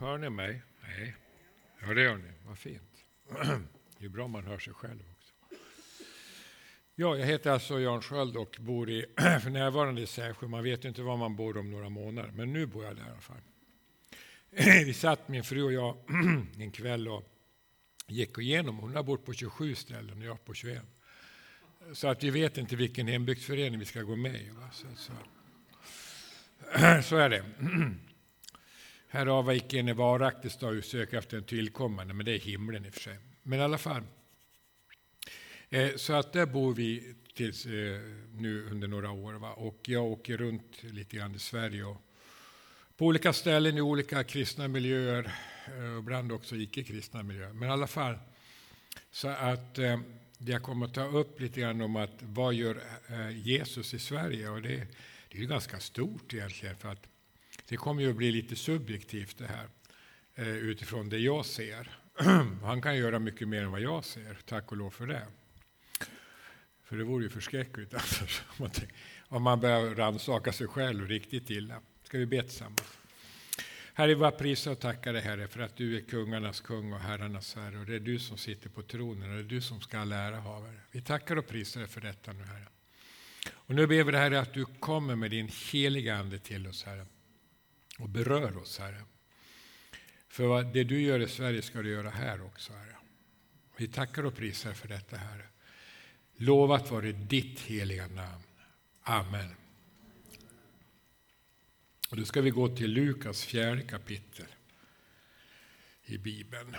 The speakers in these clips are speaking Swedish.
Hör ni mig? Nej. Ja, det gör ni. Vad fint. Det är bra om man hör sig själv också. Ja, jag heter alltså Jan Sköld och bor i, för närvarande i Sävsjö. Man vet inte var man bor om några månader, men nu bor jag där i alla fall. Vi satt, min fru och jag, en kväll och gick igenom. Hon har bott på 27 ställen och jag på 21. Så att vi vet inte vilken hembygdsförening vi ska gå med i. Så, så. så är det. Härav var icke en varaktig stad söka efter en tillkommande, men det är himlen i och för sig. Men i alla fall. Eh, så att där bor vi tills eh, nu under några år. Va? Och jag åker runt lite grann i Sverige och på olika ställen i olika kristna miljöer, eh, ibland också icke-kristna miljöer. Men i alla fall, så att jag kommer att ta upp lite grann om att vad gör Jesus i Sverige? Och det, det är ju ganska stort egentligen, för att det kommer ju att bli lite subjektivt det här eh, utifrån det jag ser. Han kan göra mycket mer än vad jag ser, tack och lov för det. För det vore ju förskräckligt annars, om man börjar rannsaka sig själv riktigt illa. Ska vi be tillsammans? Herre, vi prisar och tackar dig Herre för att du är kungarnas kung och herrarnas herre. Och det är du som sitter på tronen och det är du som ska ha ära havare. Vi tackar och prisar dig för detta nu Herre. Och nu ber vi dig Herre att du kommer med din heliga Ande till oss Herre. Och berör oss Herre. För det du gör i Sverige ska du göra här också Herre. Vi tackar och prisar för detta Herre. Lovat vare ditt heliga namn. Amen. Och då ska vi gå till Lukas fjärde kapitel i Bibeln.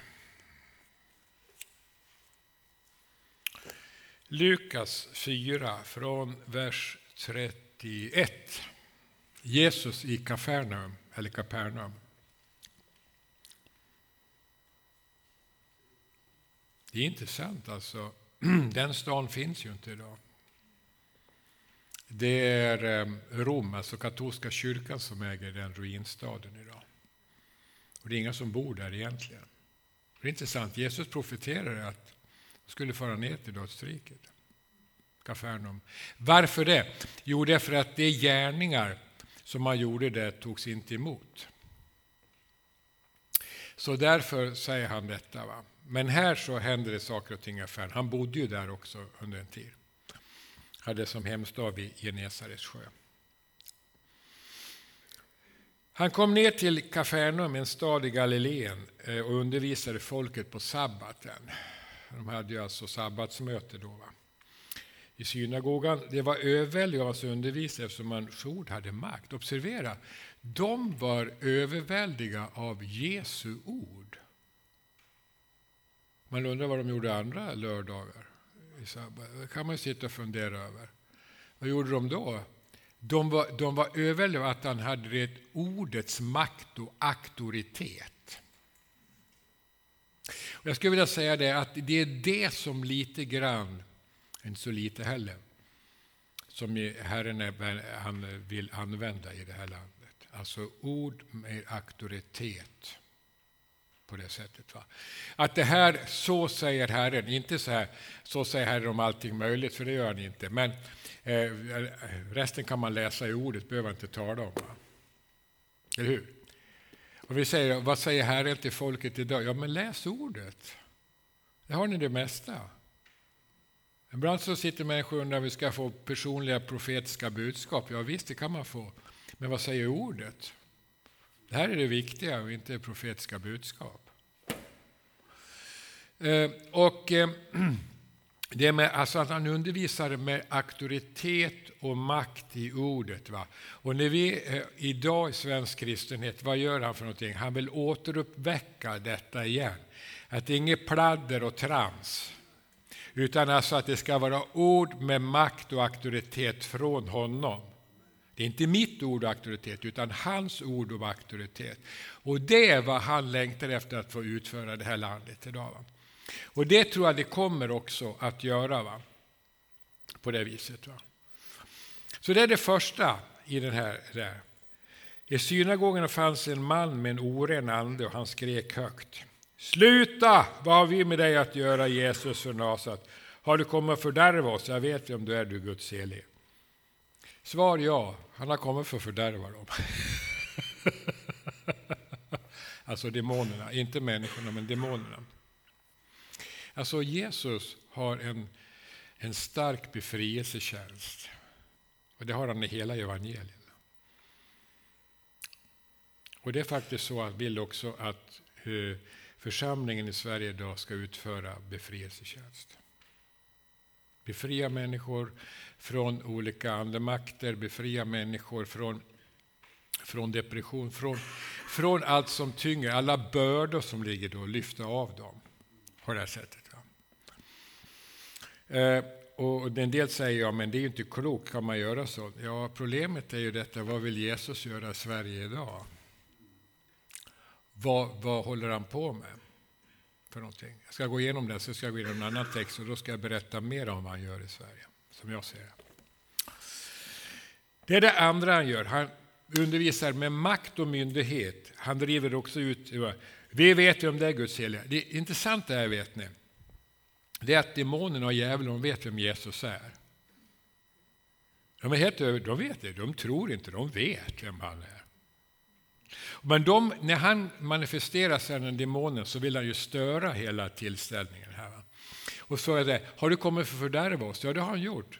Lukas 4 från vers 31. Jesus i Kafarnaum eller Kapernaum. Det är intressant alltså Den stan finns ju inte idag. Det är ehm, Rom, alltså katolska kyrkan, som äger den ruinstaden idag. Och det är inga som bor där egentligen. Det är intressant. Jesus profeterade att de skulle föra ner till dödsriket. Kafarnaum. Varför det? Jo, därför att de gärningar som man gjorde där togs inte emot. Så därför säger han detta. Va? Men här så händer det saker och ting i affären. Han bodde ju där också under en tid. Hade som hemstad vid Genesarets sjö. Han kom ner till Kafarnaum, en stad i Galileen, eh, och undervisade folket på sabbaten. De hade ju alltså sabbatsmöte då. Va? I synagogan. Det var överväldigande av hans undervisning eftersom hans ord hade makt. Observera, de var överväldiga av Jesu ord. Man undrar vad de gjorde andra lördagar. Det kan man sitta och fundera över. Vad gjorde de då? De var, de var överväldigade att han hade det ordets makt och auktoritet. Jag skulle vilja säga det att det är det som lite grann, inte så lite heller, som Herren är, han vill använda i det här landet. Alltså ord med auktoritet på det sättet. Va? Att det här, så säger Herren, inte så här, så säger Herren om allting möjligt, för det gör han inte. Men eh, resten kan man läsa i ordet, behöver inte tala om. Va? Eller hur? Och vi säger, vad säger Herren till folket idag? Ja, men läs ordet. Där har ni det mesta. Ibland så sitter människor och undrar om vi ska få personliga profetiska budskap. Ja, visst, det kan man få. Men vad säger ordet? Det här är det viktiga och inte profetiska budskap. Eh, och eh, det med, alltså att han undervisar med auktoritet och makt i ordet. Va? Och när vi eh, idag i svensk kristenhet, vad gör han för någonting? Han vill återuppväcka detta igen. Att det är inget pladder och trams. Utan alltså att det ska vara ord med makt och auktoritet från honom. Det är inte mitt ord och auktoritet, utan hans ord och auktoritet. Och det är vad han längtar efter att få utföra det här landet idag. Va? Och det tror jag det kommer också att göra va? på det viset. Va? Så det är det första i den här. Där. I synagogan fanns en man med en oren ande och han skrek högt. Sluta! Vad har vi med dig att göra, Jesus för Nasaret? Har du kommit att fördärva oss? Jag vet vem du är, du Guds helige. Svar ja, han har kommit för att fördärva dem. Alltså demonerna, inte människorna men demonerna. Alltså Jesus har en, en stark befrielsetjänst. Och det har han i hela evangelierna. Och det är faktiskt så att vill också att uh, församlingen i Sverige idag ska utföra befrielsetjänst. Befria människor från olika andemakter, befria människor från, från depression, från, från allt som tynger, alla bördor som ligger då, lyfta av dem på det här sättet. Eh, och en del säger ja, men det är ju inte klokt, kan man göra så? Ja, problemet är ju detta, vad vill Jesus göra i Sverige idag? Vad, vad håller han på med? För någonting? Jag ska gå igenom det, så ska jag gå igenom en annan text och då ska jag berätta mer om vad han gör i Sverige, som jag ser det. Det är det andra han gör. Han undervisar med makt och myndighet. Han driver också ut... Vi vet ju om det är Guds heliga. Det intressanta är, vet ni, det är att demonerna och djävulen vet vem Jesus är. De är helt över, de vet det, de tror inte, de vet vem han är. Men de, när han manifesterar sig, den demonen, så vill han ju störa hela tillställningen. här. Och så är det, har du kommit för att fördärva oss? Ja, det har han gjort.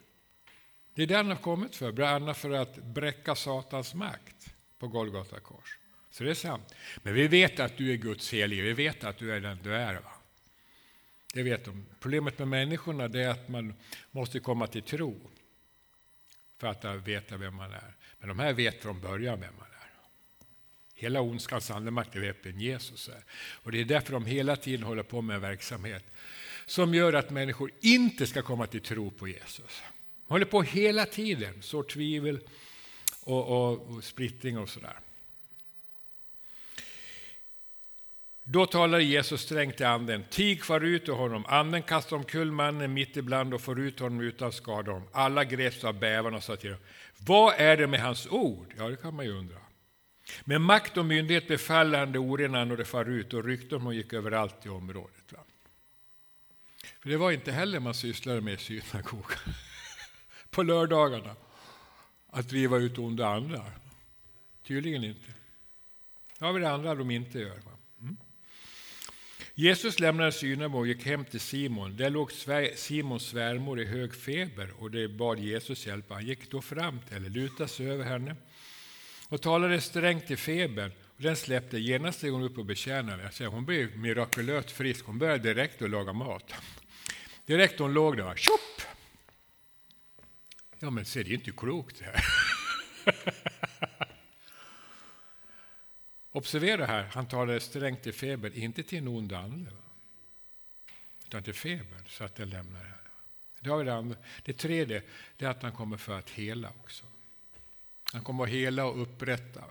Det är det han har kommit för, bland annat för att bräcka Satans makt på Golgata kors. Så det är sant. Men vi vet att du är Guds helige, vi vet att du är den du är. Va? Det vet de. Problemet med människorna är att man måste komma till tro för att veta vem man är. Men de här vet från början vem man är. Hela ondskans andemakt är vem Jesus är. Och det är därför de hela tiden håller på med en verksamhet som gör att människor inte ska komma till tro på Jesus. De håller på hela tiden, sår tvivel och, och, och splittring och sådär. Då talade Jesus strängt till anden. Tig far ut ur honom. Anden kastade omkull mannen mitt ibland och for ut honom utan skada. Alla greps av bävan och sa till honom. Vad är det med hans ord? Ja, det kan man ju undra. Med makt och myndighet befall han det orena och det far ut och rykten och gick överallt i området. Va? För det var inte heller man sysslade med i synagogan på lördagarna. Att driva ut onda andar. Tydligen inte. Det har vi det andra de inte gör. Va? Mm. Jesus lämnade synagogan och gick hem till Simon. Där låg Simons svärmor i hög feber och det bad Jesus hjälpa. Han gick då fram till henne, lutade sig över henne och talade strängt till febern. Och den släppte. Genast steg hon upp och betjänade. Alltså, hon blev mirakulöst frisk. Hon började direkt att laga mat. Direkt hon låg där, tjopp! Ja, men ser det är inte klokt det här. Observera här, han talade strängt till feber, inte till en ond ande. Utan till febern, så att den lämnar henne. Det, har det, andra. det tredje det är att han kommer för att hela också. Han kommer att hela och upprätta.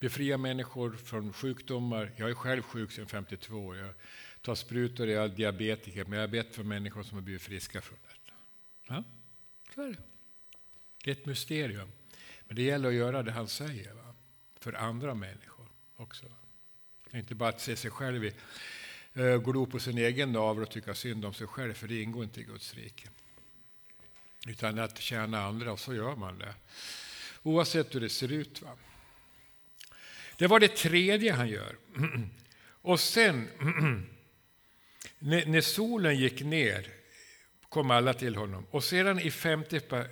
Befria människor från sjukdomar. Jag är själv sjuk sedan 52 år. Jag tar sprutor, jag är diabetiker, men jag har bett för människor som har blivit friska från detta. Ja, så är det. Det är ett mysterium. Men det gäller att göra det han säger va? för andra människor också. Inte bara att se sig själv i, uh, glo på sin egen navel och tycka synd om sig själv, för det ingår inte i Guds rike. Utan att tjäna andra, och så gör man det. Oavsett hur det ser ut. Va? Det var det tredje han gör. Och sen, när solen gick ner, kom alla till honom. Och sedan i femte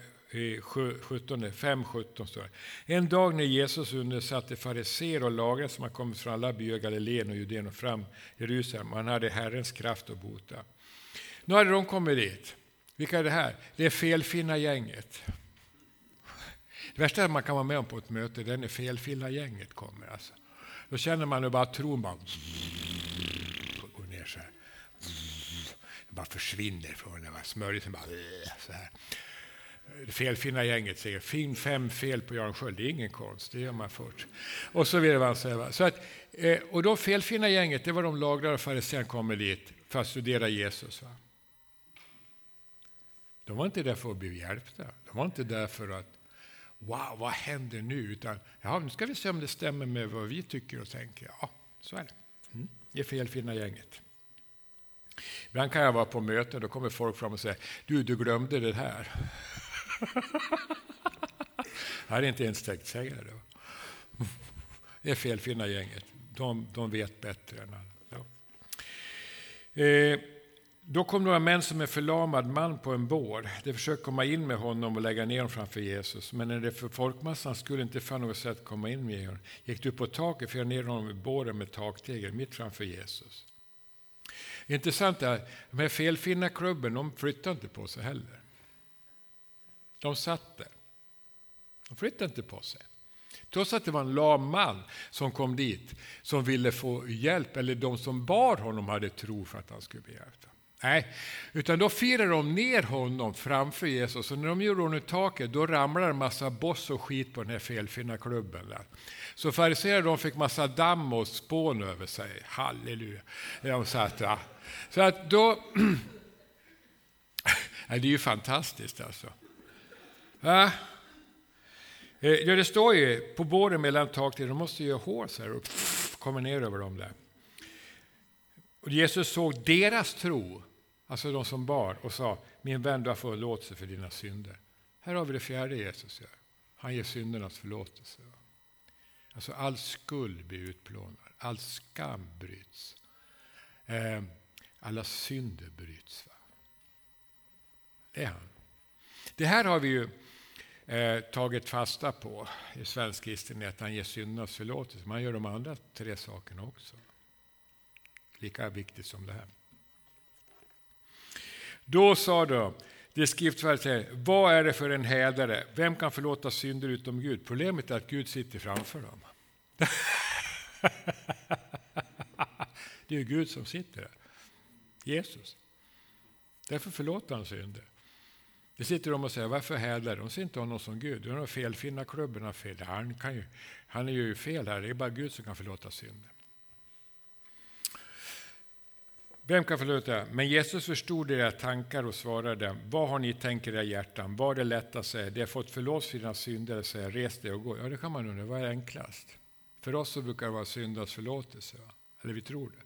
17, 5, 17 står det. En dag när Jesus undersatte fariséer och lagare som har kommit från alla byar Galileen och Judeen och fram Jerusalem. Han hade Herrens kraft att bota. Nu hade de kommit dit. Vilka är det här? Det är felfinna gänget. Det värsta man kan vara med om på ett möte det är när felfinna gänget kommer. Alltså. Då känner man hur bara tron bara går ner så här. Det bara försvinner från den. Smörjelsen bara så här det felfinna gänget säger fin fem fel på Jan Sköld, det är ingen konst, det gör man först. Och så vidare. Så, så att, eh, och då felfinna gänget, det var de lagrare och fariséerna kommer dit för att studera Jesus. Va? De var inte där för att bli hjälpta, de var inte där för att Wow, vad händer nu? Utan, ja, nu ska vi se om det stämmer med vad vi tycker och tänker. Ja, så är det. Mm. Det är felfinna gänget. Ibland kan jag vara på möten, då kommer folk fram och säger du, du glömde det här. jag hade inte ens tänkt säga det. Det är felfinna gänget. De, de vet bättre än alla. Ja. Eh, då kom några män som en förlamad man på en bår. De försökte komma in med honom och lägga ner honom framför Jesus. Men när det för folkmassan skulle inte fann något sätt komma in med honom gick du på taket för förde ner honom i båren med taktegel mitt framför Jesus. Intressant är att de här felfinna klubben de flyttade inte på sig heller. De satt där. De flyttade inte på sig. Trots att det var en lam man som kom dit, som ville få hjälp, eller de som bar honom hade tro för att han skulle bli hjälpt. Nej, utan då firade de ner honom framför Jesus och när de gjorde honom i taket då ramlade en massa boss och skit på den här felfinna klubben. Där. Så fariséerna fick massa damm och spån över sig. Halleluja. De satt, ja. Så att då... det är ju fantastiskt alltså. Ja. Eh, ja, det står ju på båren mellan taket, de måste göra hål så här och kommer ner över dem där. Och Jesus såg deras tro, alltså de som bar, och sa min vän, du har förlåtelse för dina synder. Här har vi det fjärde Jesus gör. Han ger syndernas förlåtelse. Alltså all skuld blir utplånad, all skam bryts. Eh, alla synder bryts. Va? Det är han. Det här har vi ju eh, tagit fasta på i svensk kristenhet, han ger syndernas förlåtelse. Man gör de andra tre sakerna också. Lika viktigt som det här. Då sa de det skriftfärdiga, vad är det för en hädare? Vem kan förlåta synder utom Gud? Problemet är att Gud sitter framför dem. det är ju Gud som sitter där. Jesus. Därför förlåter han synder. Det sitter de och säger, varför hädlar de ser inte honom som Gud? De felfinna klubben fel. Han, kan ju, han är ju fel här, det är bara Gud som kan förlåta synder. Vem kan förlåta? Men Jesus förstod deras tankar och svarade, vad har ni tänkt i era hjärtan? Vad är det lätt att säga? Det har fått förlåt för dina synder, säga res dig och gå. Ja, det kan man undra, vad är enklast? För oss så brukar det vara syndas förlåtelse, va? eller vi tror det.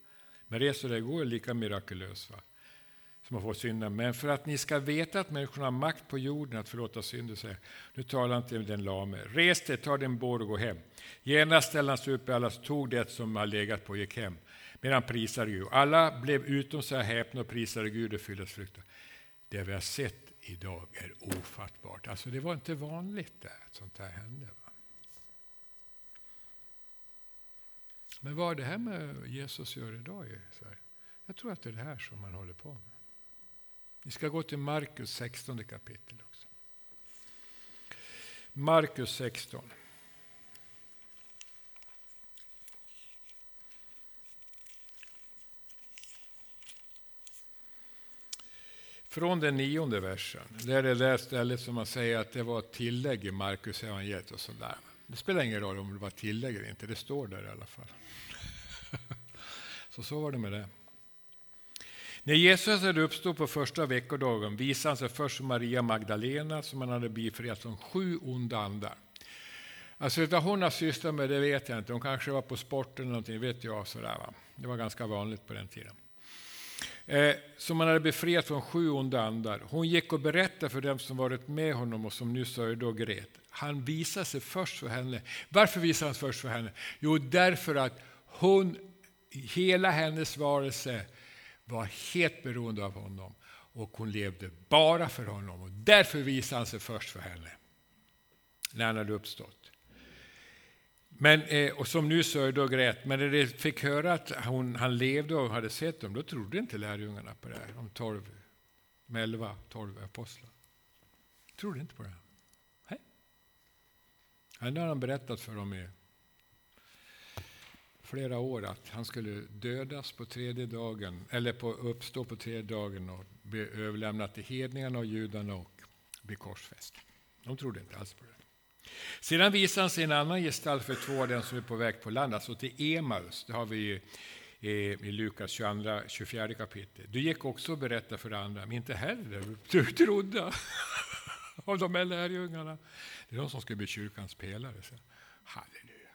Men res dig och gå är lika mirakulöst. Va? som har fått synda. Men för att ni ska veta att människorna har makt på jorden att förlåta synder, säger Nu talar han till den lame. Res dig, ta din bår och gå hem. Genast ställde han sig upp, alla tog det som har legat på och gick hem. Medan prisade Gud. Alla blev utom sig häpna och prisade Gud och fylldes fruktan. Det vi har sett idag är ofattbart. Alltså det var inte vanligt där, att sånt här hände. Va? Men vad är det här med Jesus gör idag i Sverige? Jag tror att det är det här som man håller på med. Vi ska gå till Markus 16 kapitel också. Markus 16. Från den nionde versen. Det är det där stället som man säger att det var ett tillägg i Markus evangeliet och sådär. Det spelar ingen roll om det var tillägg eller inte, det står där i alla fall. Så så var det med det. När Jesus hade uppstått på första veckodagen visade han sig först för Maria Magdalena som han hade befriat från sju onda andar. Alltså vad hon har sysslat med det vet jag inte. Hon kanske var på sporten eller någonting, vet jag. Sådär, va? Det var ganska vanligt på den tiden. Eh, som han hade befriat från sju onda andar. Hon gick och berättade för dem som varit med honom och som nu sörjde och grät. Han visade sig först för henne. Varför visade han sig först för henne? Jo, därför att hon, hela hennes varelse var helt beroende av honom och hon levde bara för honom. Och därför visade han sig först för henne när han hade uppstått. Men, eh, och som nu sörjde och grät, men när de fick höra att hon, han levde och hade sett dem, då trodde inte lärjungarna på det här, de tolv, med elva, tolv apostlar. Trodde inte på det. Nej. Ändå har han berättat för dem i flera år att han skulle dödas på tredje dagen, eller på, uppstå på tredje dagen och bli överlämnad till hedningarna och judarna och bli korsfäst. De trodde inte alls på det. Sedan visar han sig en annan gestalt för två av dem som är på väg på land, alltså till Emaus. Det har vi i, eh, i Lukas 22, 24 kapitel. Du gick också och berättade för andra, men inte heller du trodde av de här lärjungarna. Det är de som ska bli kyrkans pelare. Halleluja.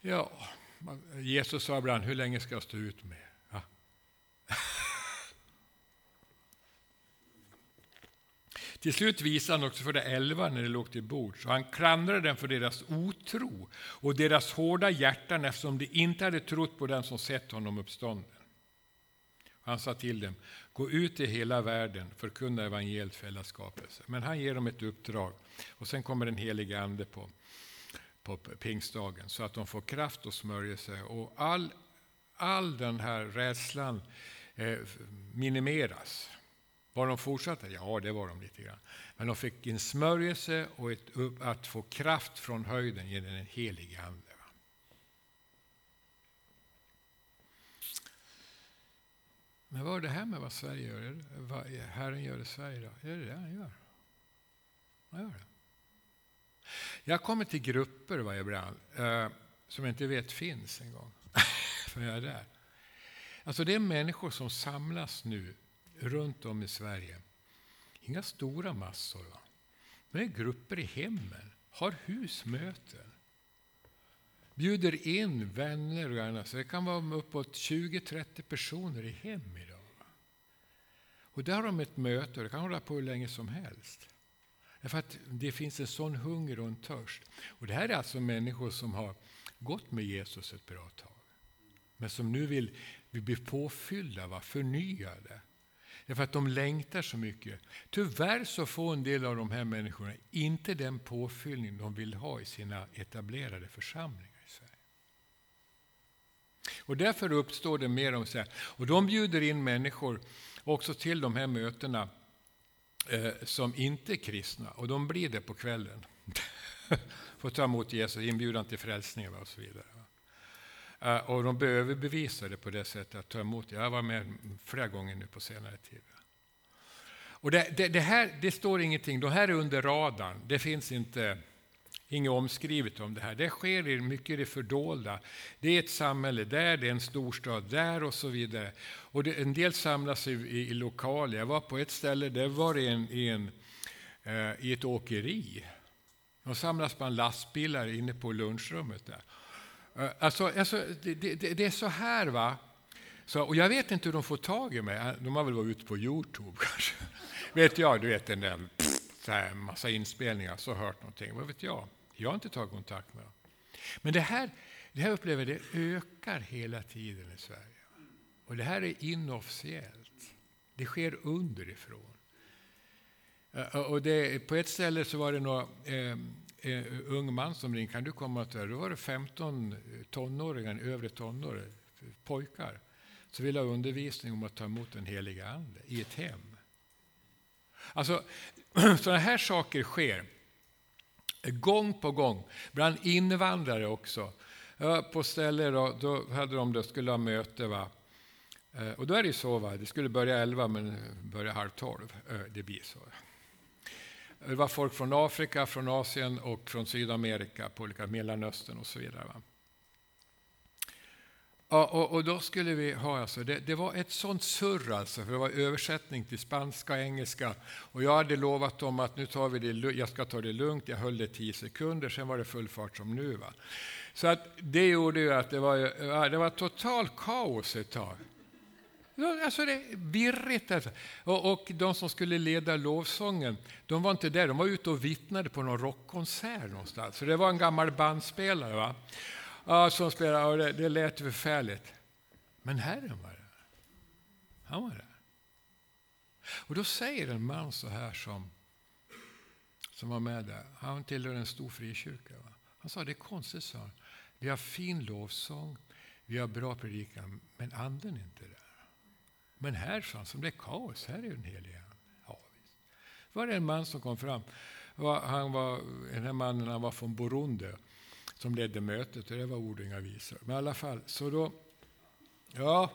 Ja, Jesus sa ibland, hur länge ska jag stå ut med? Ja. Till slut visade han också för de elva när de låg till bord, så han klandrade dem för deras otro och deras hårda hjärtan eftersom de inte hade trott på den som sett honom uppstånden. Han sa till dem, gå ut i hela världen, förkunna evangeliet för hela skapelse. Men han ger dem ett uppdrag och sen kommer den helige Ande på, på pingstdagen så att de får kraft och smörjelse. Och all, all den här rädslan eh, minimeras. Var de fortsatta? Ja, det var de lite grann. Men de fick en smörjelse och ett, att få kraft från höjden genom den helige Ande. Men vad är det här med vad Sverige gör? Vad Herren gör i Sverige då? Är det det han gör? Han gör det? Jag kommer till grupper varje ibland eh, som jag inte vet finns en gång. För jag är där. Alltså det är människor som samlas nu runt om i Sverige. Inga stora massor. Va? Men grupper i hemmen, har husmöten. Bjuder in vänner och annat. Så det kan vara uppåt 20-30 personer i hem idag. Och där har de ett möte och det kan hålla på hur länge som helst. Därför att det finns en sån hunger och en törst. Och det här är alltså människor som har gått med Jesus ett bra tag. Men som nu vill, vill bli påfyllda, va? förnyade. Därför att de längtar så mycket. Tyvärr så får en del av de här människorna inte den påfyllning de vill ha i sina etablerade församlingar. i Sverige. Och därför uppstår det mer om så här. Och de bjuder in människor också till de här mötena eh, som inte är kristna. Och de blir det på kvällen. Får ta emot Jesus, inbjudan till frälsning och så vidare. Eh, och de blir överbevisade på det sättet att ta emot. Jag har varit med flera gånger nu på senare tid. Och det, det, det, här, det står ingenting, de här är under radarn. Det finns inte inget omskrivet om det här. Det sker mycket i det fördolda. Det är ett samhälle där, det är en storstad där och så vidare. Och det, en del samlas i, i, i lokaler. Jag var på ett ställe, där var det en, en eh, i ett åkeri. De samlas bland lastbilar inne på lunchrummet. Där. Eh, alltså, alltså det, det, det, är så här. va. Så, och jag vet inte hur de får tag i mig. Eh, de har väl varit ute på Youtube kanske. vet jag, du vet den där så här, massa inspelningar, så hört någonting. Vad vet jag? Jag har inte tagit kontakt med dem. Men det här, det här upplever det ökar hela tiden i Sverige. Och det här är inofficiellt. Det sker underifrån. Eh, och det, på ett ställe så var det några eh, ung man som ringde. Kan du komma till Då var det 15 tonåringar, övre tonåringar, pojkar, som ville ha undervisning om att ta emot den heliga Ande i ett hem. Alltså, sådana här saker sker. Gång på gång, bland invandrare också. På ställen då, då hade de då, skulle ha möte. Va? Eh, och då är det så, va? det skulle börja elva men börja halv tolv. Eh, det blir så. Det var folk från Afrika, från Asien och från Sydamerika, på olika Mellanöstern och så vidare. Va? Ja, och, och, då skulle vi ha, alltså, det, det, var ett sånt surr alltså, för det var översättning till spanska och engelska. Och jag hade lovat dem att nu tar vi det, jag ska ta det lugnt, jag höll det tio sekunder, sen var det full fart som nu. Va? Så att det gjorde ju att det var, det var total kaos ett tag. Alltså det är virrigt. Alltså. Och, och, de som skulle leda lovsången, de var inte där, de var ute och vittnade på någon rockkonsert någonstans. Så det var en gammal bandspelare. Va? ja, som spelade, och det, det lät förfärligt. Men Herren var där. Han var där. Och då säger en man så här som, som var med där. Han tillhör en stor frikyrka. Va? Han sa, det är konstigt, sa han. Vi har fin lovsång, vi har bra predikan, men anden är inte där. Men här, sa han, som det är kaos, här är ju den helige Ande. Ja, visst. var det en man som kom fram. Han var, den här mannen han var från Burundi som ledde mötet och det var ord och inga visor. Men i alla fall, så då... Ja,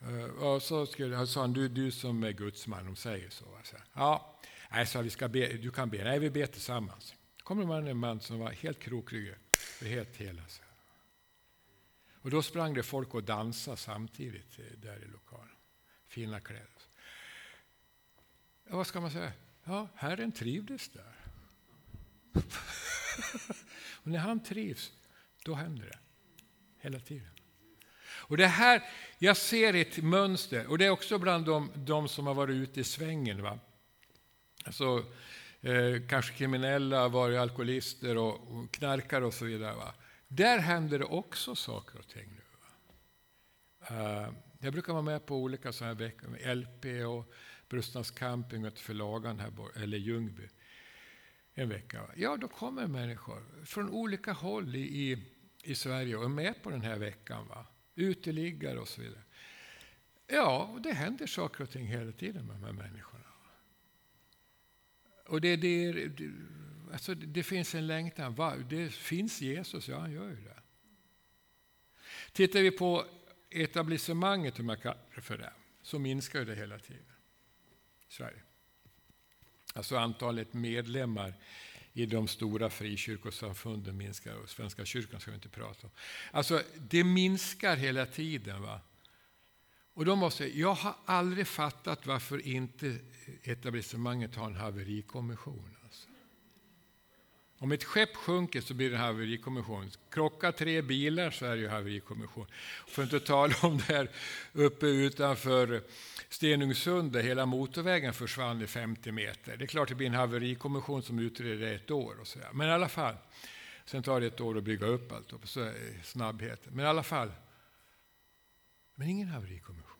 eh, och så skulle, sa han, du, du som är gudsman, de säger så. Alltså. Ja, nej, så vi ska be, du kan be. Nej, vi ber tillsammans. kommer man en man som var helt krokryggad, helt hel. Alltså. Och då sprang det folk och dansade samtidigt eh, där i lokalen. Fina kläder. Ja, vad ska man säga? Ja, Herren trivdes där. Och när han trivs, då händer det. Hela tiden. Och det här, jag ser ett mönster, och det är också bland de, de som har varit ute i svängen. Va? alltså, eh, kanske kriminella, varit alkoholister och, och knarkare och så vidare. Va? Där händer det också saker och ting nu. Eh, jag brukar vara med på olika sådana här veckor, LP och Brustnas camping och förlagan här, eller Ljungby. En vecka. Ja, då kommer människor från olika håll i, i, i Sverige och är med på den här veckan. Va? Uteliggare och så vidare. Ja, och det händer saker och ting hela tiden med de här människorna. Och det, det, det, alltså det finns en längtan. Det finns Jesus, ja han gör ju det. Tittar vi på etablissemanget, om jag kallar det för det, så minskar det hela tiden i Sverige. Alltså antalet medlemmar i de stora frikyrkosamfunden minskar och Svenska kyrkan ska vi inte prata om. Alltså det minskar hela tiden. va? Och då måste jag, jag har aldrig fattat varför inte etablissemanget har en haverikommission. Om ett skepp sjunker så blir det en haverikommission. Krockar tre bilar så är det ju haverikommission. För att inte tala om det här uppe utanför Stenungsund där hela motorvägen försvann i 50 meter. Det är klart det blir en haverikommission som utreder det ett år. Och så där. Men i alla fall, sen tar det ett år att bygga upp allt, och så snabbheten. Men i alla fall, men ingen haverikommission.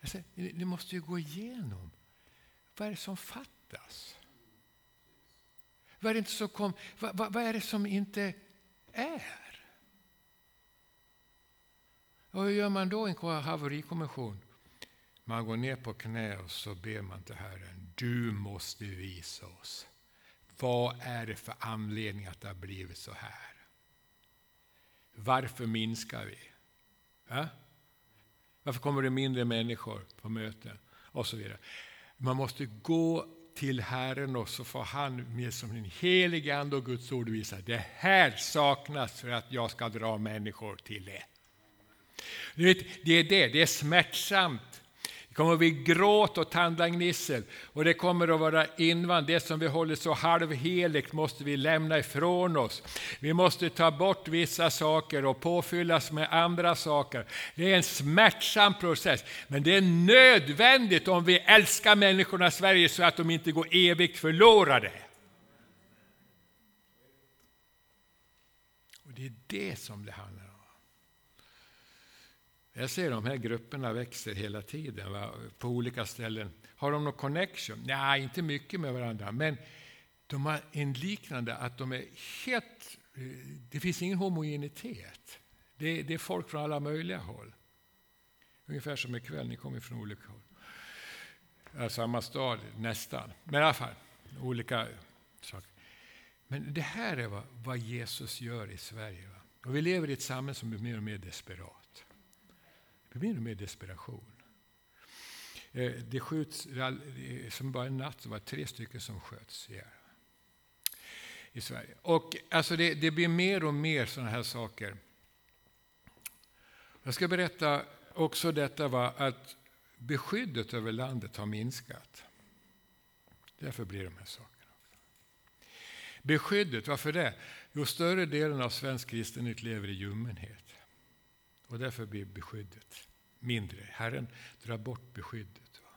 Alltså, Säger, ni måste ju gå igenom, vad är det som fattas? Vad är det, som kom, vad, vad, vad är det som inte är? Och hur gör man då i en haverikommission? Man går ner på knä och så ber man till Herren. Du måste visa oss. Vad är det för anledning att det har blivit så här? Varför minskar vi? Ja? Varför kommer det mindre människor på möten? Och så vidare. Man måste gå till Herren och så får han med som en helig ande och Guds ord visa. Det här saknas för att jag ska dra människor till det. det är det, det är smärtsamt. Det kommer att bli gråt och tandagnissel och det kommer att vara invand. Det som vi håller så halvheligt måste vi lämna ifrån oss. Vi måste ta bort vissa saker och påfyllas med andra saker. Det är en smärtsam process, men det är nödvändigt om vi älskar människorna i Sverige så att de inte går evigt förlorade. Och Det är det som det handlar om. Jag ser de här grupperna växer hela tiden va? på olika ställen. Har de någon connection? Nej, inte mycket med varandra. Men de har en liknande, att de är helt... Eh, det finns ingen homogenitet. Det, det är folk från alla möjliga håll. Ungefär som ikväll, ni kommer från olika håll. Ja, samma stad, nästan. Men i alla fall, olika saker. Men det här är vad, vad Jesus gör i Sverige. Va? Och vi lever i ett samhälle som blir mer och mer desperat. Det blir mer desperation. Eh, det skjuts, eh, som bara en natt så var det tre stycken som sköts ihjäl i Sverige. Och alltså det, det blir mer och mer sådana här saker. Jag ska berätta också detta var att beskyddet över landet har minskat. Därför blir de här sakerna. Beskyddet, varför det? Jo, större delen av svensk kristenhet lever i ljummenhet. Och därför blir beskyddet mindre. Herren drar bort beskyddet. Va?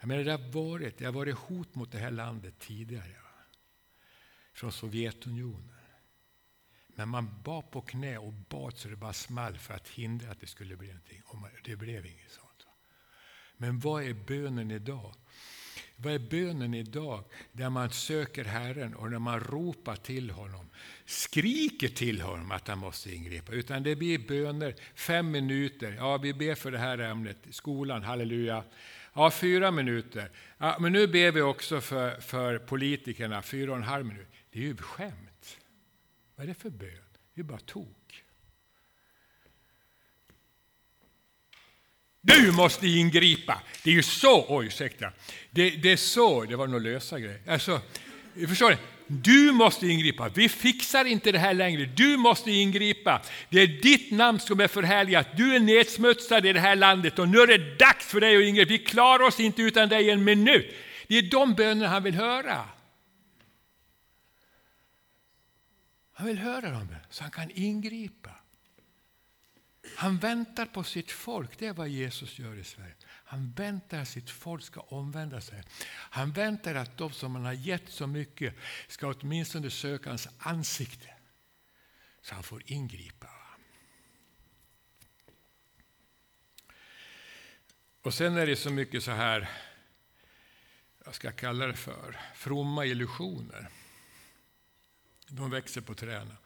Jag menar, det, har varit, det har varit hot mot det här landet tidigare. Va? Från Sovjetunionen. Men man bad på knä och bad så det bara small för att hindra att det skulle bli någonting. Och det blev inget sånt. Va? Men vad är bönen idag? Vad är bönen idag? Där man söker Herren och när man ropar till honom, skriker till honom att han måste ingripa. Utan det blir böner, fem minuter. Ja, vi ber för det här ämnet, skolan, halleluja. Ja, fyra minuter. Ja, men nu ber vi också för, för politikerna, fyra och en halv minut. Det är ju skämt. Vad är det för bön? Det är bara tok. Du måste ingripa. Det är ju så, oj ursäkta. Det, det är så, det var nog lösa grejer. Alltså, förstår ni? Du måste ingripa. Vi fixar inte det här längre. Du måste ingripa. Det är ditt namn som är förhärligat. Du är nedsmutsad i det här landet och nu är det dags för dig att ingripa. Vi klarar oss inte utan dig en minut. Det är de bönerna han vill höra. Han vill höra dem så han kan ingripa. Han väntar på sitt folk. Det är vad Jesus gör i Sverige. Han väntar att sitt folk ska omvända sig. Han väntar att de som han har gett så mycket ska åtminstone söka hans ansikte. Så han får ingripa. Och sen är det så mycket så här, vad ska jag kalla det för, fromma illusioner. De växer på träden.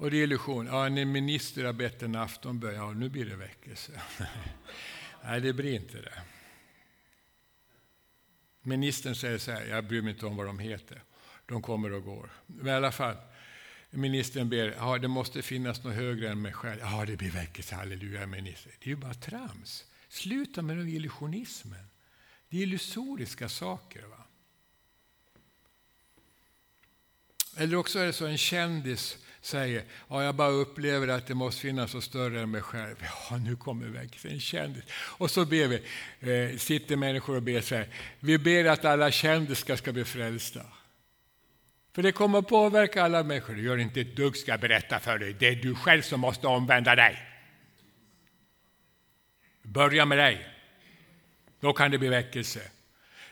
Och det är illusion. Ja, en minister har bett en aftonbön. Ja, nu blir det väckelse. Nej, det blir inte det. Ministern säger så här, jag bryr mig inte om vad de heter. De kommer och går. Men i alla fall, ministern ber, ja, det måste finnas något högre än mig själv. Ja, det blir väckelse, halleluja, minister. Det är ju bara trams. Sluta med den illusionismen. Det är illusoriska saker. Va? Eller också är det så en kändis säger ja, jag bara upplever att det måste finnas något större än mig själv. Ja, nu kommer växeln, en kändis. Och så ber vi, eh, sitter människor och ber så här, vi ber att alla kändisar ska bli frälsta. För det kommer påverka alla människor. Det gör inte ett dugg, ska jag berätta för dig. Det är du själv som måste omvända dig. Börja med dig. Då kan det bli väckelse.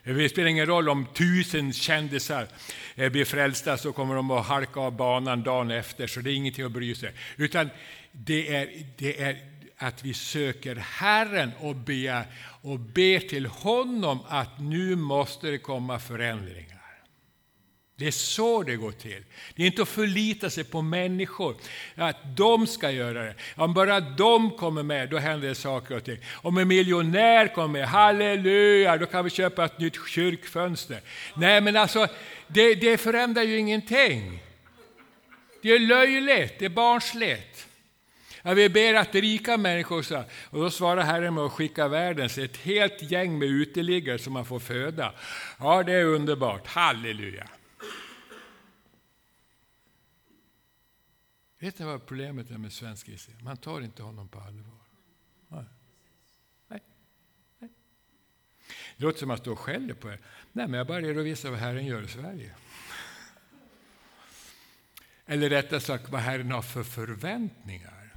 Eh, det spelar ingen roll om tusen kändisar eh, blir frälsta så kommer de att halka av banan dagen efter, så det är ingenting att bry sig. Utan det är, det är att vi söker Herren och ber, och ber till honom att nu måste det komma förändringar. Det är så det går till. Det är inte att förlita sig på människor, att de ska göra det. Om bara de kommer med, då händer det saker och ting. Om en miljonär kommer med, halleluja, då kan vi köpa ett nytt kyrkfönster. Nej, men alltså, det, det förändrar ju ingenting. Det är löjligt, det är barnsligt. Ja, vi ber att rika människor ska, och då svarar Herren med att skicka världens ett helt gäng med uteliggare som man får föda. Ja, det är underbart, halleluja. Vet ni vad problemet är med svensk Israel? Man tar inte honom på allvar. Nej. Nej. Nej. Det låter som att stå och skäller på er. Nej, men jag bara redovisar vad Herren gör i Sverige. Eller rättare sagt vad Herren har för förväntningar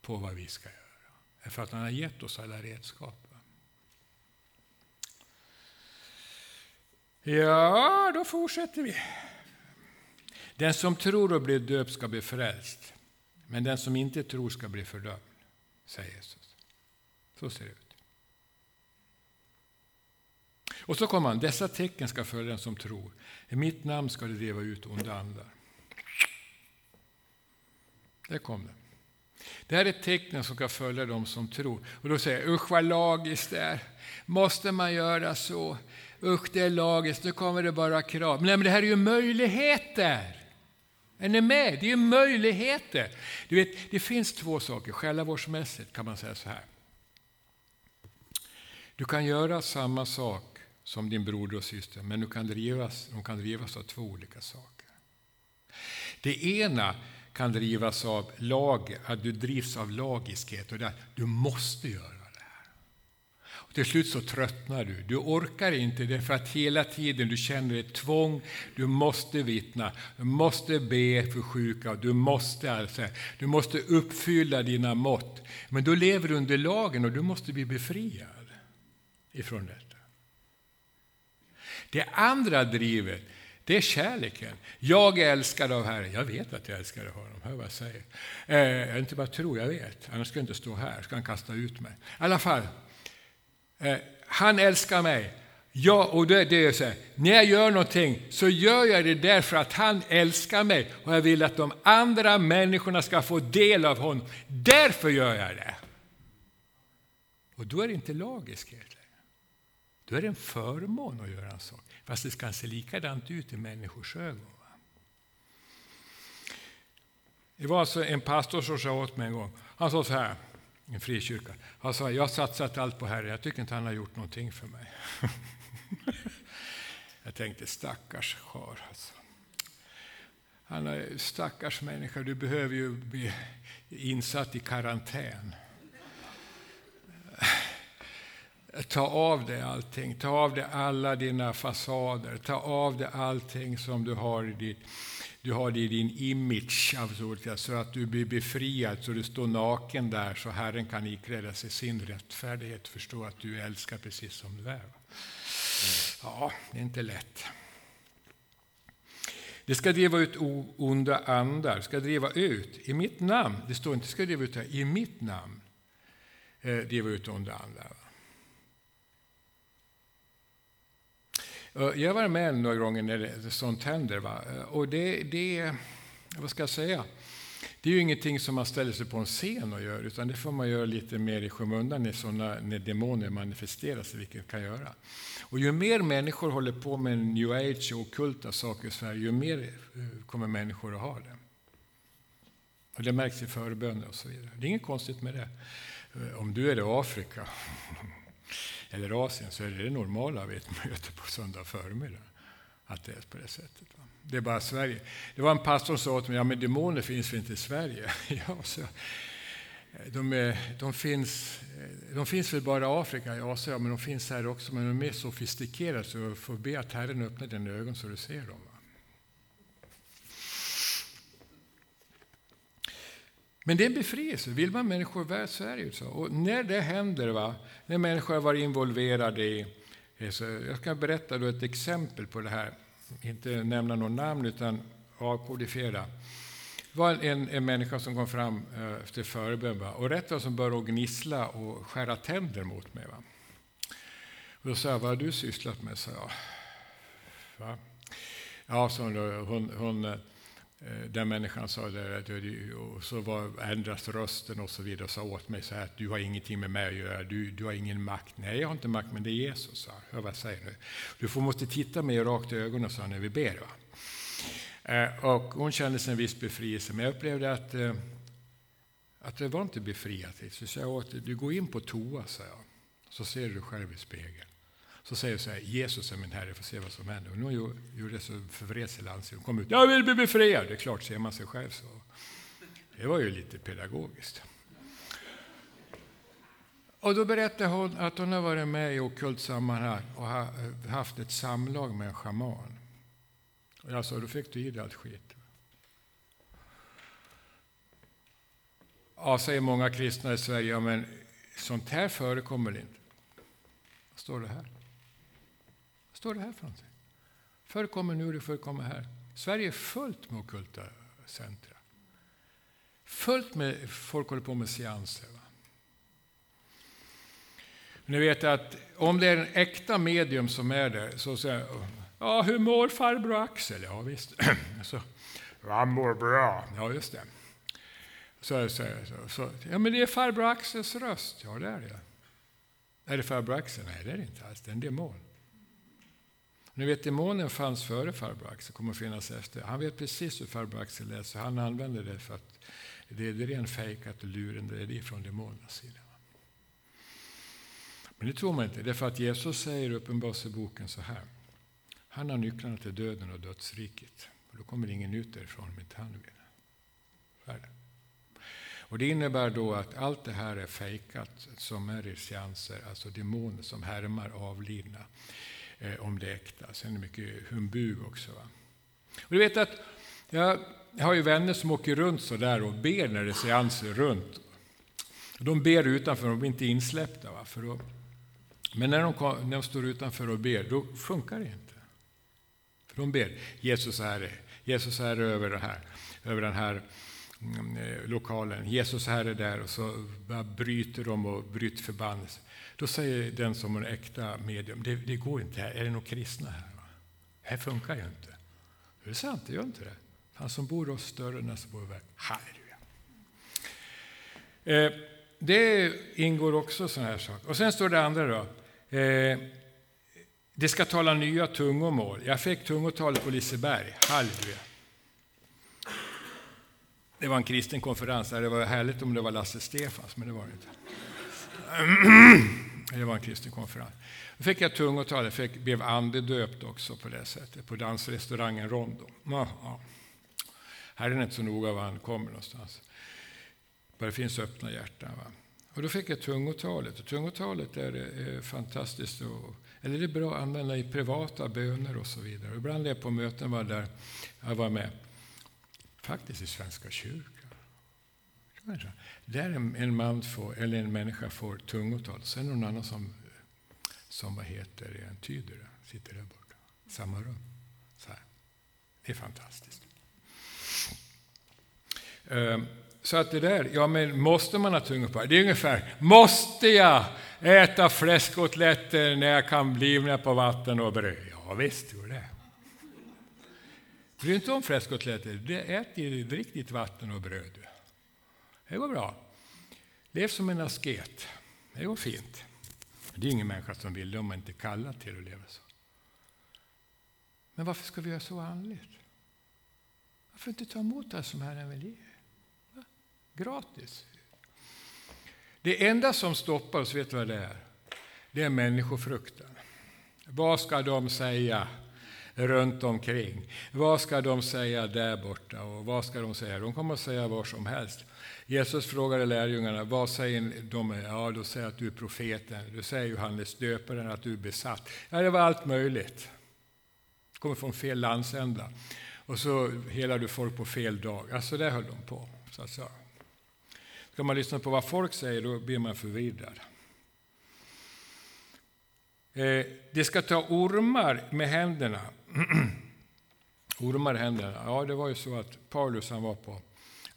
på vad vi ska göra. För att han har gett oss alla redskap. Ja, då fortsätter vi. Den som tror och blir döpt ska bli frälst, men den som inte tror ska bli fördömd, säger Jesus. Så ser det ut. Och så kommer han, dessa tecken ska följa den som tror. I mitt namn ska de driva ut onda andar. Där kom det. Det här är tecknen som ska följa dem som tror. Och då säger jag, usch vad lagiskt det är. Måste man göra så? Usch, det är lagiskt, nu kommer det bara krav. Nej, men det här är ju möjligheter. Är ni med? Det är möjligheter. Du vet, det finns två saker. Själavårdsmässigt kan man säga så här. Du kan göra samma sak som din broder och syster, men du kan drivas, de kan drivas av två olika saker. Det ena kan drivas av lag, att du drivs av lagiskhet och det du måste göra. Till slut så tröttnar du. Du orkar inte det för att hela tiden du känner ett tvång. Du måste vittna, du måste be för sjuka, du måste, alltså, du måste uppfylla dina mått. Men då lever du under lagen och du måste bli befriad ifrån detta. Det andra drivet det är kärleken. Jag är älskad av Herren. Jag vet att jag älskar honom. Hör vad jag säger. Eh, jag inte bara tror, jag vet. Annars skulle jag inte stå här. Ska han kasta ut mig. I alla fall, Eh, han älskar mig. Ja, och det, det är så här, när jag gör någonting så gör jag det därför att han älskar mig och jag vill att de andra människorna ska få del av honom. Därför gör jag det. Och då är det inte lagiskhet Då är det en förmån att göra en sak. Fast det ska se likadant ut i människors ögon. Det var alltså en pastor som sa åt mig en gång. Han sa så här en frikyrka. Han sa, jag har satsat allt på Herren, jag tycker inte han har gjort någonting för mig. jag tänkte, stackars kar Alltså. Han är stackars människa, du behöver ju bli insatt i karantän. Ta av dig allting, ta av dig alla dina fasader, ta av dig allting som du har i ditt du har det i din image, så att du blir befriad, så du står naken där, så Herren kan ikläda sig sin rättfärdighet, förstå att du älskar precis som du är. Ja, det är inte lätt. Det ska driva ut onda andar, ska driva ut i mitt namn. Det står inte ska driva ut här, i mitt namn. Eh, driva ut onda andar. Eh, jag har varit med några gånger när sånt händer. Va? Eh, och det, det, vad ska jag säga? Det är ju ingenting som man ställer sig på en scen och gör, utan det får man göra lite mer i skymundan när, såna, när demoner manifesterar sig, vilket kan göra. Och ju mer människor håller på med new age och okulta saker i Sverige, ju mer eh, kommer människor att ha det. Och det märks i förböner och så vidare. Det är inget konstigt med det. Om du är i Afrika eller Asien så är det det normala vid ett möte på söndag förmiddag. Att det är på det sättet. Va? Det är bara Sverige. Det var en pastor som sa till mig, ja men demoner finns väl inte i Sverige? ja, så, eh, de, är, de, finns, eh, de finns väl bara i Afrika, i Asien, men de finns här också. Men de är mer sofistikerade så du får be att Herren öppnar dina ögon så du ser dem. Va? Men det är en befrielse. Vill man människor väl så är det ju så. Och när det händer, va, när människor har varit involverade i... Eh, så jag ska berätta då ett exempel på det här. Inte nämna något namn, utan avkodifiera. Det var en, en människa som kom fram eh, efter förbön och rätt vad som började gnissla och skära tänder mot mig. Va? Och då sa jag, vad har du sysslat med? sa jag. Va? Ja, så hon, hon eh, Eh, den människan sa det, och så var, ändras rösten och så vidare och sa åt mig så här att du har ingenting med mig att göra, du, du har ingen makt. Nej, jag har inte makt, men det är Jesus. sa Hör vad jag säger nu. Du får, måste titta mig rakt i ögonen sa när vi ber. Va? Eh, och hon kände sig en viss befrielse, men jag upplevde att, eh, att det var inte befriat. Så jag sa åt du går in på toa, sa jag, så ser du själv i spegeln. Så säger hon så här, Jesus är min Herre, får se vad som händer. Och nu gjorde det så förvred sig Hon kom ut, jag vill bli befriad. Det är klart, ser man sig själv så. Det var ju lite pedagogiskt. Och då berättade hon att hon har varit med i okult sammanhang och eh, haft ett samlag med en schaman. Och jag sa, då fick du i dig allt skit. Ja, säger många kristna i Sverige, ja, men sånt här förekommer inte. Vad står det här? Står det här för någonting? Förekommer nu, det förekommer här. Sverige är fullt med okulta centra. Fullt med folk håller på med seanser. Va? Ni vet att om det är en äkta medium som är där, så säger ja, hur mår farbror Axel? Ja, visst. så, Han mår bra. Ja, just det. Så, så, så, så, ja, men det är farbror Axels röst. Ja, det är det. Är det farbror Axel? Nej, det är det inte alls. Det är en demon. Ni vet, demonen fanns före farbror Axel, kommer att finnas efter. Han vet precis hur farbror Axel lät, så han använder det för att det är ren fejkat och luren, det är det från demonernas sida. Men det tror man inte, det är för att Jesus säger i Uppenbarelseboken så här. Han har nycklarna till döden och dödsriket. Och då kommer ingen ut därifrån om inte han vill. Och det innebär då att allt det här är fejkat som är i seanser, alltså demoner som härmar avlidna eh, om alltså, det äkta. Sen är det mycket humbug också. Va? Och du vet att jag har ju vänner som åker runt så där och ber när det är seanser runt. De ber utanför, de blir inte insläppta. Va? För då, men när de, när de står utanför och ber, då funkar det inte. För de ber Jesus är Jesus är över, det här, över den här mm, eh, lokalen. Jesus är där och så bryter de och bryter förbannelsen. Då säger den som är äkta medium, det, det går inte här. Är det några kristna här? Det här funkar ju inte. Det är sant, det gör inte det. Han som bor hos större än den som bor i världen. Halleluja. Eh, det ingår också sådana här saker. Och sen står det andra då. Eh, det ska tala nya tungomål. Jag fick tungotalet på Liseberg. Halleluja. Det var en kristen konferens. Det var härligt om det var Lasse Stefans, men det var det inte. Det var en kristen konferens. Då fick jag tungotal, jag fick, blev andedöpt också på det sättet, på dansrestaurangen Rondo. Ja, ja. Här är det inte så noga var han kommer någonstans. Bara det finns öppna hjärtan. Va? Och då fick jag tungotalet. Och tungotalet är, är fantastiskt. Och, eller det är bra att använda i privata böner och så vidare. Ibland är jag på möten var där jag var med. Faktiskt i Svenska kyrkan. Där en man får, eller en människa får tungotal, sen är det någon annan som, som vad heter det, tyder det, sitter där borta. Samma rum. Så här. Det är fantastiskt. Ehm, så att det där, ja men måste man ha tungotal? Det är ungefär, måste jag äta fläskkotletter när jag kan livnä på vatten och bröd? Ja visst, gör det. Bry dig inte om fläskkotletter, ät riktigt vatten och bröd. Det går bra. Lev som en asket. Det går fint. Det är ingen människa som vill det om man inte kallar till att leva så. Men varför ska vi göra så andligt? Varför inte ta emot det som Herren vill ge? Gratis. Det enda som stoppar oss, vet du vad det är? Det är människofrukten. Vad ska de säga runt omkring? Vad ska de säga där borta? Och vad ska de säga? De kommer att säga vad som helst. Jesus frågade lärjungarna, vad säger de? Ja, då säger att du är profeten. Du säger Johannes döparen att du är besatt. Ja, det var allt möjligt. Kommer från fel landsända. Och så helar du folk på fel dag. Alltså där höll de på. Så att säga. Ska man lyssna på vad folk säger, då blir man förvirrad. Eh, det ska ta ormar med händerna. ormar i händerna. Ja, det var ju så att Paulus han var på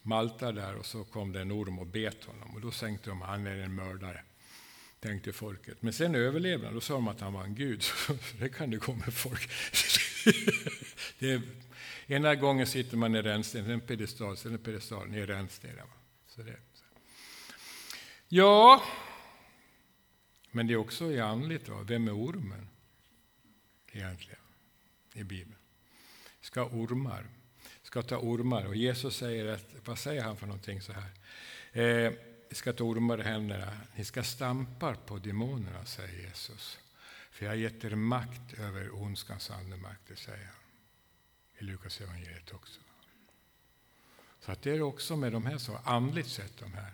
Malta där och så kom det en orm och bet honom. Och då tänkte de han är en mördare, tänkte folket. Men sen överlevde han, då sa de att han var en gud. Så det kan det gå med folk. det är, ena gången sitter man i rännsten, sen pedestal, sen piedestal, pedestal, i rännstenen. Så det. Ja, men det är också i andligt. Då. Vem är ormen egentligen i Bibeln? Ska ormar ska ta ormar. Och Jesus säger, att, vad säger han för någonting så här? Eh, ska ta ormar i händerna. Ni ska stampa på demonerna, säger Jesus. För jag har gett er makt över ondskans andemakter, säger han. I Lukas evangeliet också. Så att det är också med de här så andligt sett de här.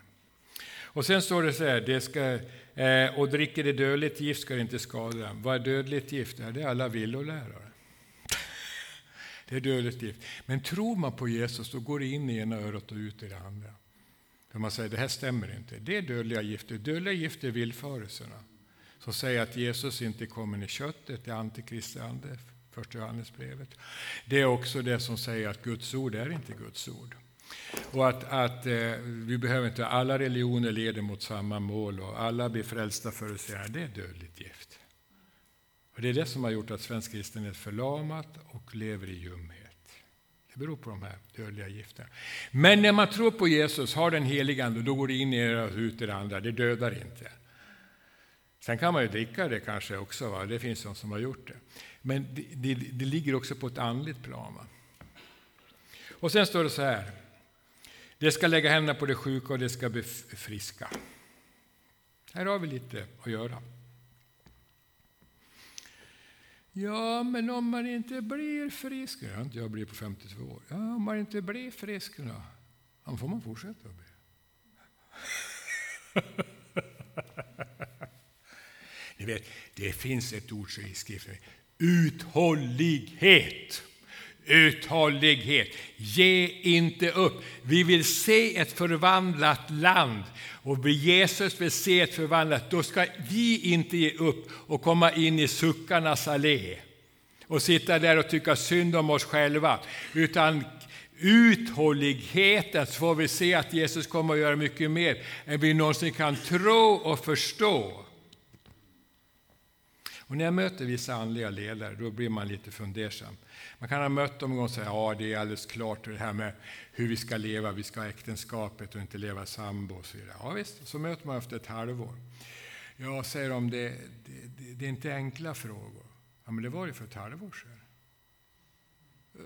Och sen står det så här, det ska, eh, och dricker det dödligt gift ska det inte skada dem. Vad är dödligt gift? Ja, det är alla villolärare. Det är dödligt gift. Men tror man på Jesus, då går det in i ena örat och ut i det andra. För man säger det här stämmer inte. Det är dödliga gifter. Dödliga gifter är villfarelserna. Som säger att Jesus inte kommer i köttet, det är antikristi ande, första Johannesbrevet. Det är också det som säger att Guds ord är inte Guds ord. Och att, att eh, vi behöver inte, alla religioner leder mot samma mål och alla blir frälsta för att säga det är dödligt gift. Och det är det som har gjort att svensk kristenhet förlamat och lever i ljumhet. Det beror på de här dödliga gifterna. Men när man tror på Jesus, har den heliga Ande, då går det in i det och ut i det andra. Det dödar inte. Sen kan man ju dricka det kanske också, va? det finns de som har gjort det. Men det, det, det ligger också på ett andligt plan. Va? Och sen står det så här. Det ska lägga händerna på det sjuka och det ska bli friska. Här har vi lite att göra. Ja, men om man inte blir frisk, det har inte jag blivit på 52 år. Ja, om man inte blir frisk då, då får man fortsätta att be. Ni vet, det finns ett ord i skriften, uthållighet. Uthållighet. Ge inte upp. Vi vill se ett förvandlat land. Och Jesus vill se ett förvandlat, då ska vi inte ge upp och komma in i suckarnas allé och sitta där och tycka synd om oss själva. Utan uthålligheten så får vi se att Jesus kommer att göra mycket mer än vi någonsin kan tro och förstå. Och när jag möter vissa andliga ledare då blir man lite fundersam. Man kan ha mött dem och säga ja det är alldeles klart det här med hur vi ska leva, vi ska ha äktenskapet och inte leva sambo och så vidare. Ja visst, så möter man efter ett halvår. Jag säger de, det, det, det är inte enkla frågor. Ja men det var det för ett halvår sedan.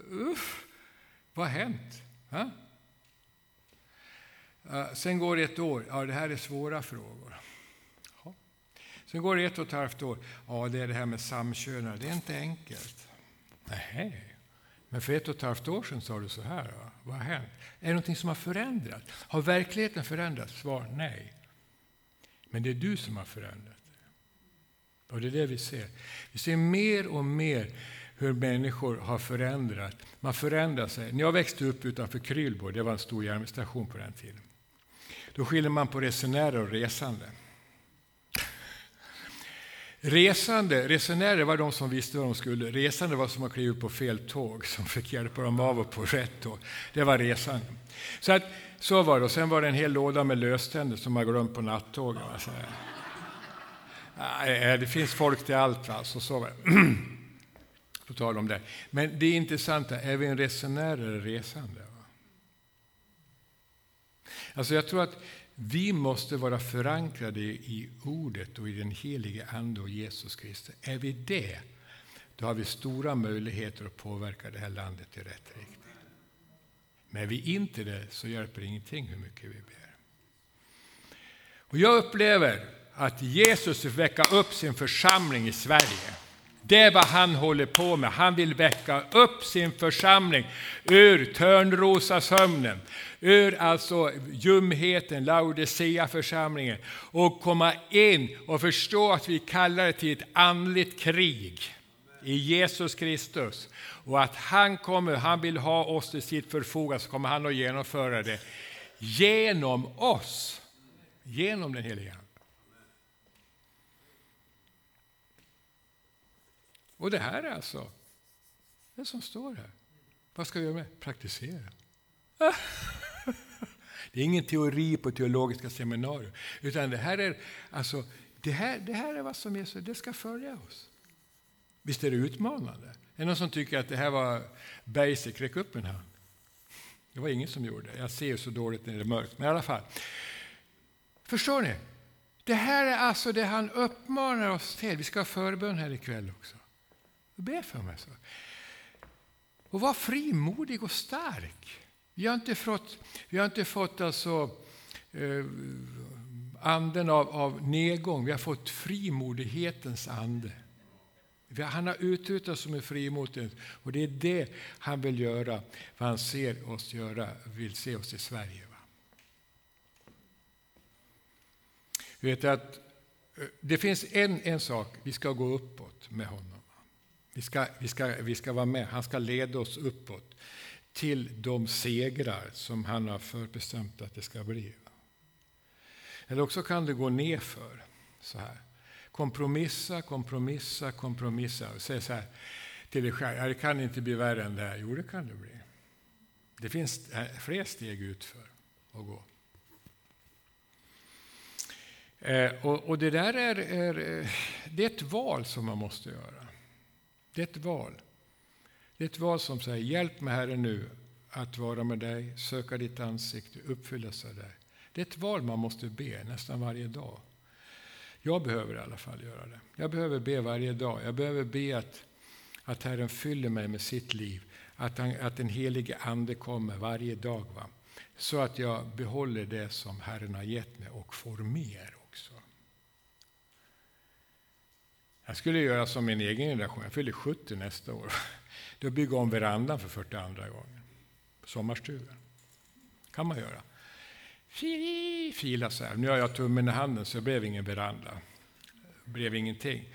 Uff, vad har hänt? Ha? Sen går det ett år. Ja, det här är svåra frågor. Sen går det ett och ett halvt år. Ja, det är det här med samkönade. Det är inte enkelt. Nej. Men för ett och ett halvt år sedan sa du så här. Va? Vad har hänt? Är det någonting som har förändrats? Har verkligheten förändrats? Svar nej. Men det är du som har förändrat det. Och det är det vi ser. Vi ser mer och mer hur människor har förändrat. Man förändrar sig. När jag växte upp utanför Krylbo, det var en stor järnvägsstation på den tiden. Då skiljer man på resenärer och resande. Resande, resenärer var de som visste vad de skulle. Resande var som att kliva på fel tåg, som fick hjälpa dem av och på rätt tåg. Det var resande. Så, att, så var det. Och sen var det en hel låda med löständer som man glömt på nattågen. Alltså. Det finns folk till allt. Alltså, så var det. På tal om det. Men det intressanta, är vi en resenär eller resande? Alltså jag tror att vi måste vara förankrade i ordet och i den helige Ande och Jesus Kristus. Är vi det, då har vi stora möjligheter att påverka det här landet i rätt riktning. Men är vi inte det, så hjälper det ingenting hur mycket vi ber. Och jag upplever att Jesus vill väcka upp sin församling i Sverige. Det är vad han håller på med. Han vill väcka upp sin församling ur törnrosasömnen, ur alltså ljumheten, Laodicea-församlingen och komma in och förstå att vi kallar det till ett andligt krig i Jesus Kristus. Och att han kommer, han vill ha oss till sitt förfogande, så kommer han att genomföra det genom oss, genom den heliga Och det här är alltså det som står här. Vad ska vi göra med? Praktisera. Det är ingen teori på teologiska seminarier, utan det här är, alltså, det här, det här är vad som är så, det ska följa oss. Visst är det utmanande? Är det någon som tycker att det här var basic? Räck upp en hand. Det var ingen som gjorde det. Jag ser så dåligt när det är mörkt, men i alla fall. Förstår ni? Det här är alltså det han uppmanar oss till. Vi ska ha förbön här ikväll också. Be för mig. Så. Och var frimodig och stark. Vi har inte fått, vi har inte fått alltså, eh, anden av, av nedgång, vi har fått frimodighetens ande. Han har utrustat oss med frimodighet och det är det han vill göra, vad han ser oss göra, vill se oss i Sverige. Va? Vet att eh, det finns en, en sak, vi ska gå uppåt med honom. Vi ska, vi, ska, vi ska vara med. Han ska leda oss uppåt till de segrar som han har förbestämt att det ska bli. Eller också kan det gå nerför så här. Kompromissa, kompromissa, kompromissa. Och säga så här till dig själv, det kan inte bli värre än det här. Jo, det kan det bli. Det finns eh, fler steg utför att gå. Eh, och, och, det där är, är, eh, det är ett val som man måste göra. Det är ett val. Det är ett val som säger, hjälp mig Herre nu att vara med dig, söka ditt ansikte, uppfyllas av dig. Det är ett val man måste be nästan varje dag. Jag behöver i alla fall göra det. Jag behöver be varje dag. Jag behöver be att, att Herren fyller mig med sitt liv. Att, han, att den helige Ande kommer varje dag. Va? Så att jag behåller det som Herren har gett mig och får mer också. Jag skulle göra som min egen generation. Jag fyller 70 nästa år. Då bygger om verandan för 42 gången. Sommarstugan. kan man göra. Fila så här. Nu har jag tummen i handen så det blev ingen veranda. Det blev ingenting.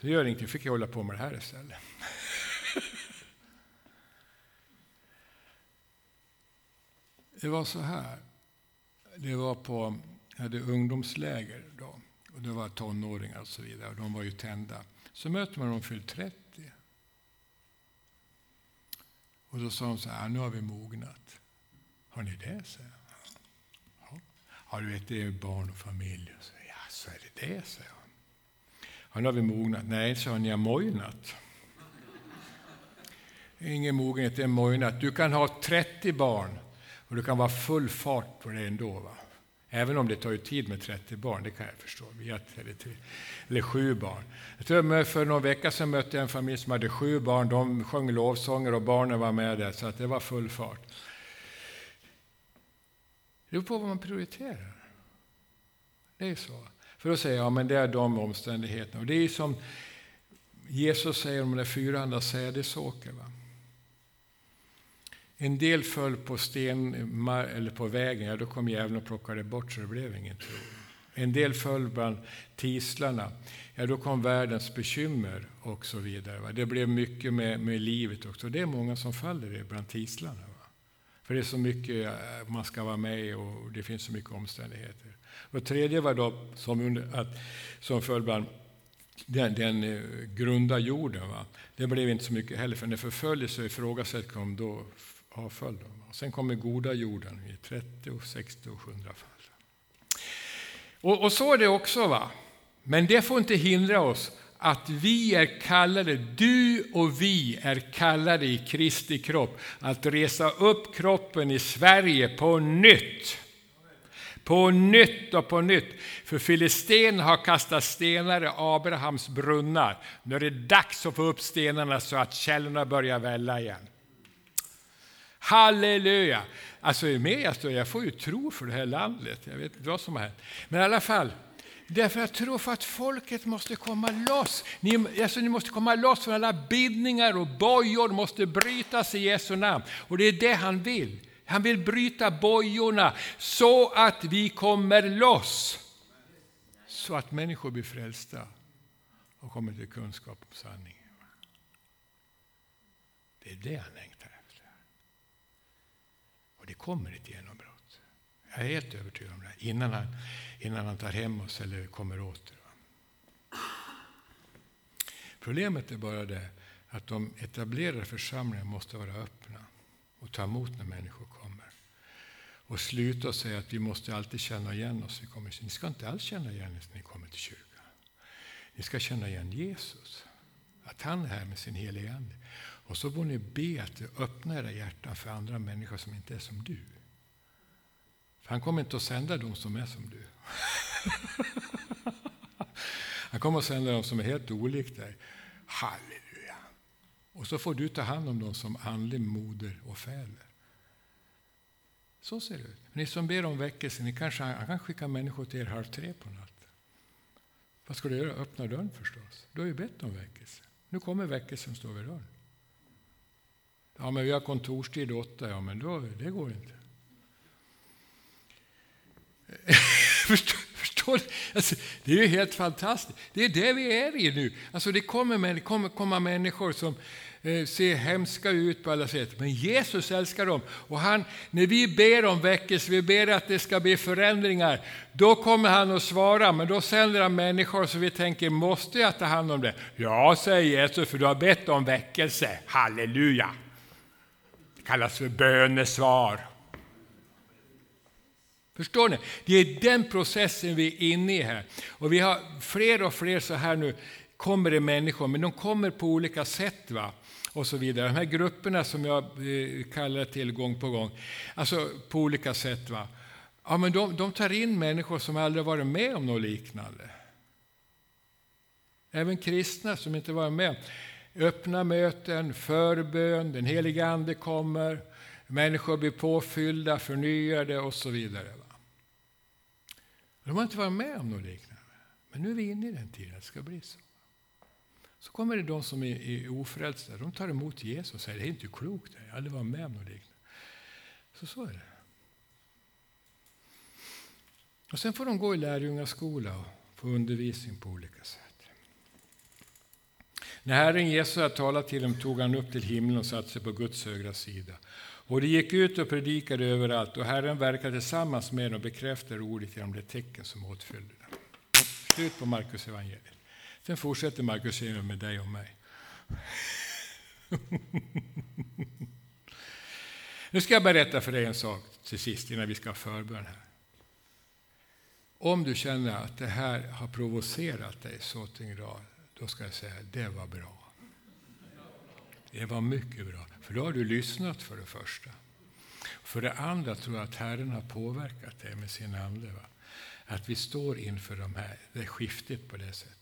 Så det gör ingenting, fick jag hålla på med det här istället. Det var så här. Det var på, jag hade ungdomsläger då. Och det var tonåringar och så vidare. Och de var ju tända. Så möter man dem fyllt 30. Och då sa de så här, nu har vi mognat. Har ni det? Så ja. ja, du vet, det är barn och familj. Så, ja, så är det det, sa jag. Ja, nu har vi mognat. Nej, sa ni har mojnat. Ingen mogenhet, det är mojnat. Du kan ha 30 barn och du kan vara full fart på det ändå. Va? Även om det tar ju tid med 30 barn, det kan jag förstå. Vi har 33, eller sju barn. Jag tror för någon vecka sedan mötte jag en familj som hade sju barn. De sjöng lovsånger och barnen var med där, så att det var full fart. Det beror på vad man prioriterar. Det är så. För då säger jag, ja, men det är de omständigheterna. Och det är som Jesus säger om de fyra sädesåker. Va? En del föll på sten eller på vägen, ja, då kom djävulen och plockade bort så det blev ingen tro. En del föll bland tislarna. Ja, då kom världens bekymmer och så vidare. Va? Det blev mycket med, med livet också. Det är många som faller bland tislarna. Va? För det är så mycket eh, man ska vara med och det finns så mycket omständigheter. Och tredje var då som, under, att, som föll bland den, den eh, grunda jorden. Va? Det blev inte så mycket heller, för när förföljelse och ifrågasättande kom, då avföll. Och sen kommer goda jorden i 30, 60 och 100 fall. Och, och så är det också. va. Men det får inte hindra oss att vi är kallade, du och vi är kallade i Kristi kropp att resa upp kroppen i Sverige på nytt. På nytt och på nytt. För Filisten har kastat stenar i Abrahams brunnar. Nu är det dags att få upp stenarna så att källorna börjar välla igen. Halleluja! Alltså med jag står, jag får ju tro för det här landet. Jag vet inte vad som har hänt. Men i alla fall, därför jag tror för att folket måste komma loss. Ni, alltså ni måste komma loss från alla bindningar och bojor måste brytas i Jesu namn. Och det är det han vill. Han vill bryta bojorna så att vi kommer loss. Så att människor blir frälsta och kommer till kunskap om sanningen. Det är det han längtar. Och det kommer ett genombrott. Jag är helt övertygad om det. Innan han, innan han tar hem oss eller kommer åter. Problemet är bara det att de etablerade församlingarna måste vara öppna och ta emot när människor kommer. Och sluta säga att vi måste alltid känna igen oss. Vi kommer, ni ska inte alls känna igen er när ni kommer till kyrkan. Ni ska känna igen Jesus. Att han är här med sin heliga Ande. Och så får ni be att öppna era hjärtan för andra människor som inte är som du. För han kommer inte att sända de som är som du. han kommer att sända de som är helt olika dig. Halleluja! Och så får du ta hand om dem som andlig moder och fäder. Så ser det ut. Ni som ber om väckelse, ni kanske, han kan skicka människor till er halv tre på natten. Vad ska du göra? Öppna dörren förstås. Du har ju bett om väckelse. Nu kommer väckelsen stå vid dörren. Ja, men vi har kontorstid åtta. Ja, men då, det går inte. förstår, förstår alltså, Det är ju helt fantastiskt. Det är det vi är i nu. Alltså, det kommer, kommer komma människor som Eh, ser hemska ut på alla sätt. Men Jesus älskar dem. Och han, när vi ber om väckelse, vi ber att det ska bli förändringar, då kommer han att svara. Men då sänder han människor som vi tänker, måste jag ta hand om det? Ja, säger Jesus, för du har bett om väckelse. Halleluja! Det kallas för bönesvar. Förstår ni? Det är den processen vi är inne i här. Och vi har fler och fler så här nu kommer det människor, men de kommer på olika sätt. Va? och så vidare. De här grupperna som jag eh, kallar till gång på gång, alltså på olika sätt. Va? Ja, men de, de tar in människor som aldrig varit med om något liknande. Även kristna som inte varit med. Öppna möten, förbön, den heliga Ande kommer, människor blir påfyllda, förnyade och så vidare. De har inte varit med om något liknande. Men nu är vi inne i den tiden, det ska bli så. Så kommer det de som är, är ofrälsta. De tar emot Jesus och säger det är inte klokt. Jag har aldrig varit med om något liknande. Så så är det. Och sen får de gå i lärjungaskola och få undervisning på olika sätt. När Herren Jesus hade talat till dem tog han upp till himlen och satte sig på Guds högra sida. Och de gick ut och predikade överallt och Herren verkade tillsammans med dem och bekräftade ordet genom de tecken som åtföljde dem. Slut på Markus evangeliet. Sen fortsätter Markus med dig och mig. nu ska jag berätta för dig en sak till sist innan vi ska ha förbön här. Om du känner att det här har provocerat dig så till en grad, då ska jag säga det var bra. Det var mycket bra, för då har du lyssnat för det första. För det andra tror jag att Herren har påverkat dig med sin ande. Va? Att vi står inför de här, det skiftet på det sättet.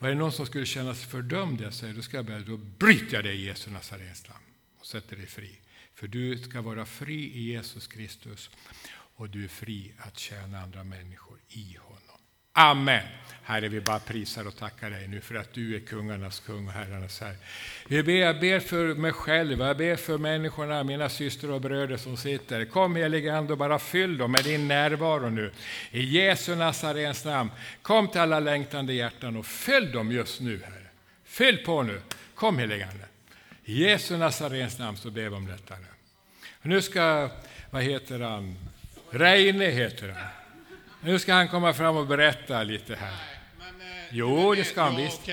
Och är det någon som skulle känna sig fördömd, jag säger, då, ska jag börja, då bryter jag dig i Jesu Nazarens namn och sätter dig fri. För du ska vara fri i Jesus Kristus och du är fri att tjäna andra människor i honom. Amen. Herre, vi bara prisar och tackar dig nu för att du är kungarnas kung och herrarnas herre. Vi ber, jag ber för mig själv, jag ber för människorna, mina systrar och bröder som sitter. Kom helige Ande och bara fyll dem med din närvaro nu. I Jesu Nazarens namn. Kom till alla längtande hjärtan och fyll dem just nu, Herre. Fyll på nu. Kom helige Ande. I Jesu Nazarens namn så ber vi om detta nu. Nu ska, vad heter han, Reine heter han. Nu ska han komma fram och berätta lite här. Jo, det ska han visst.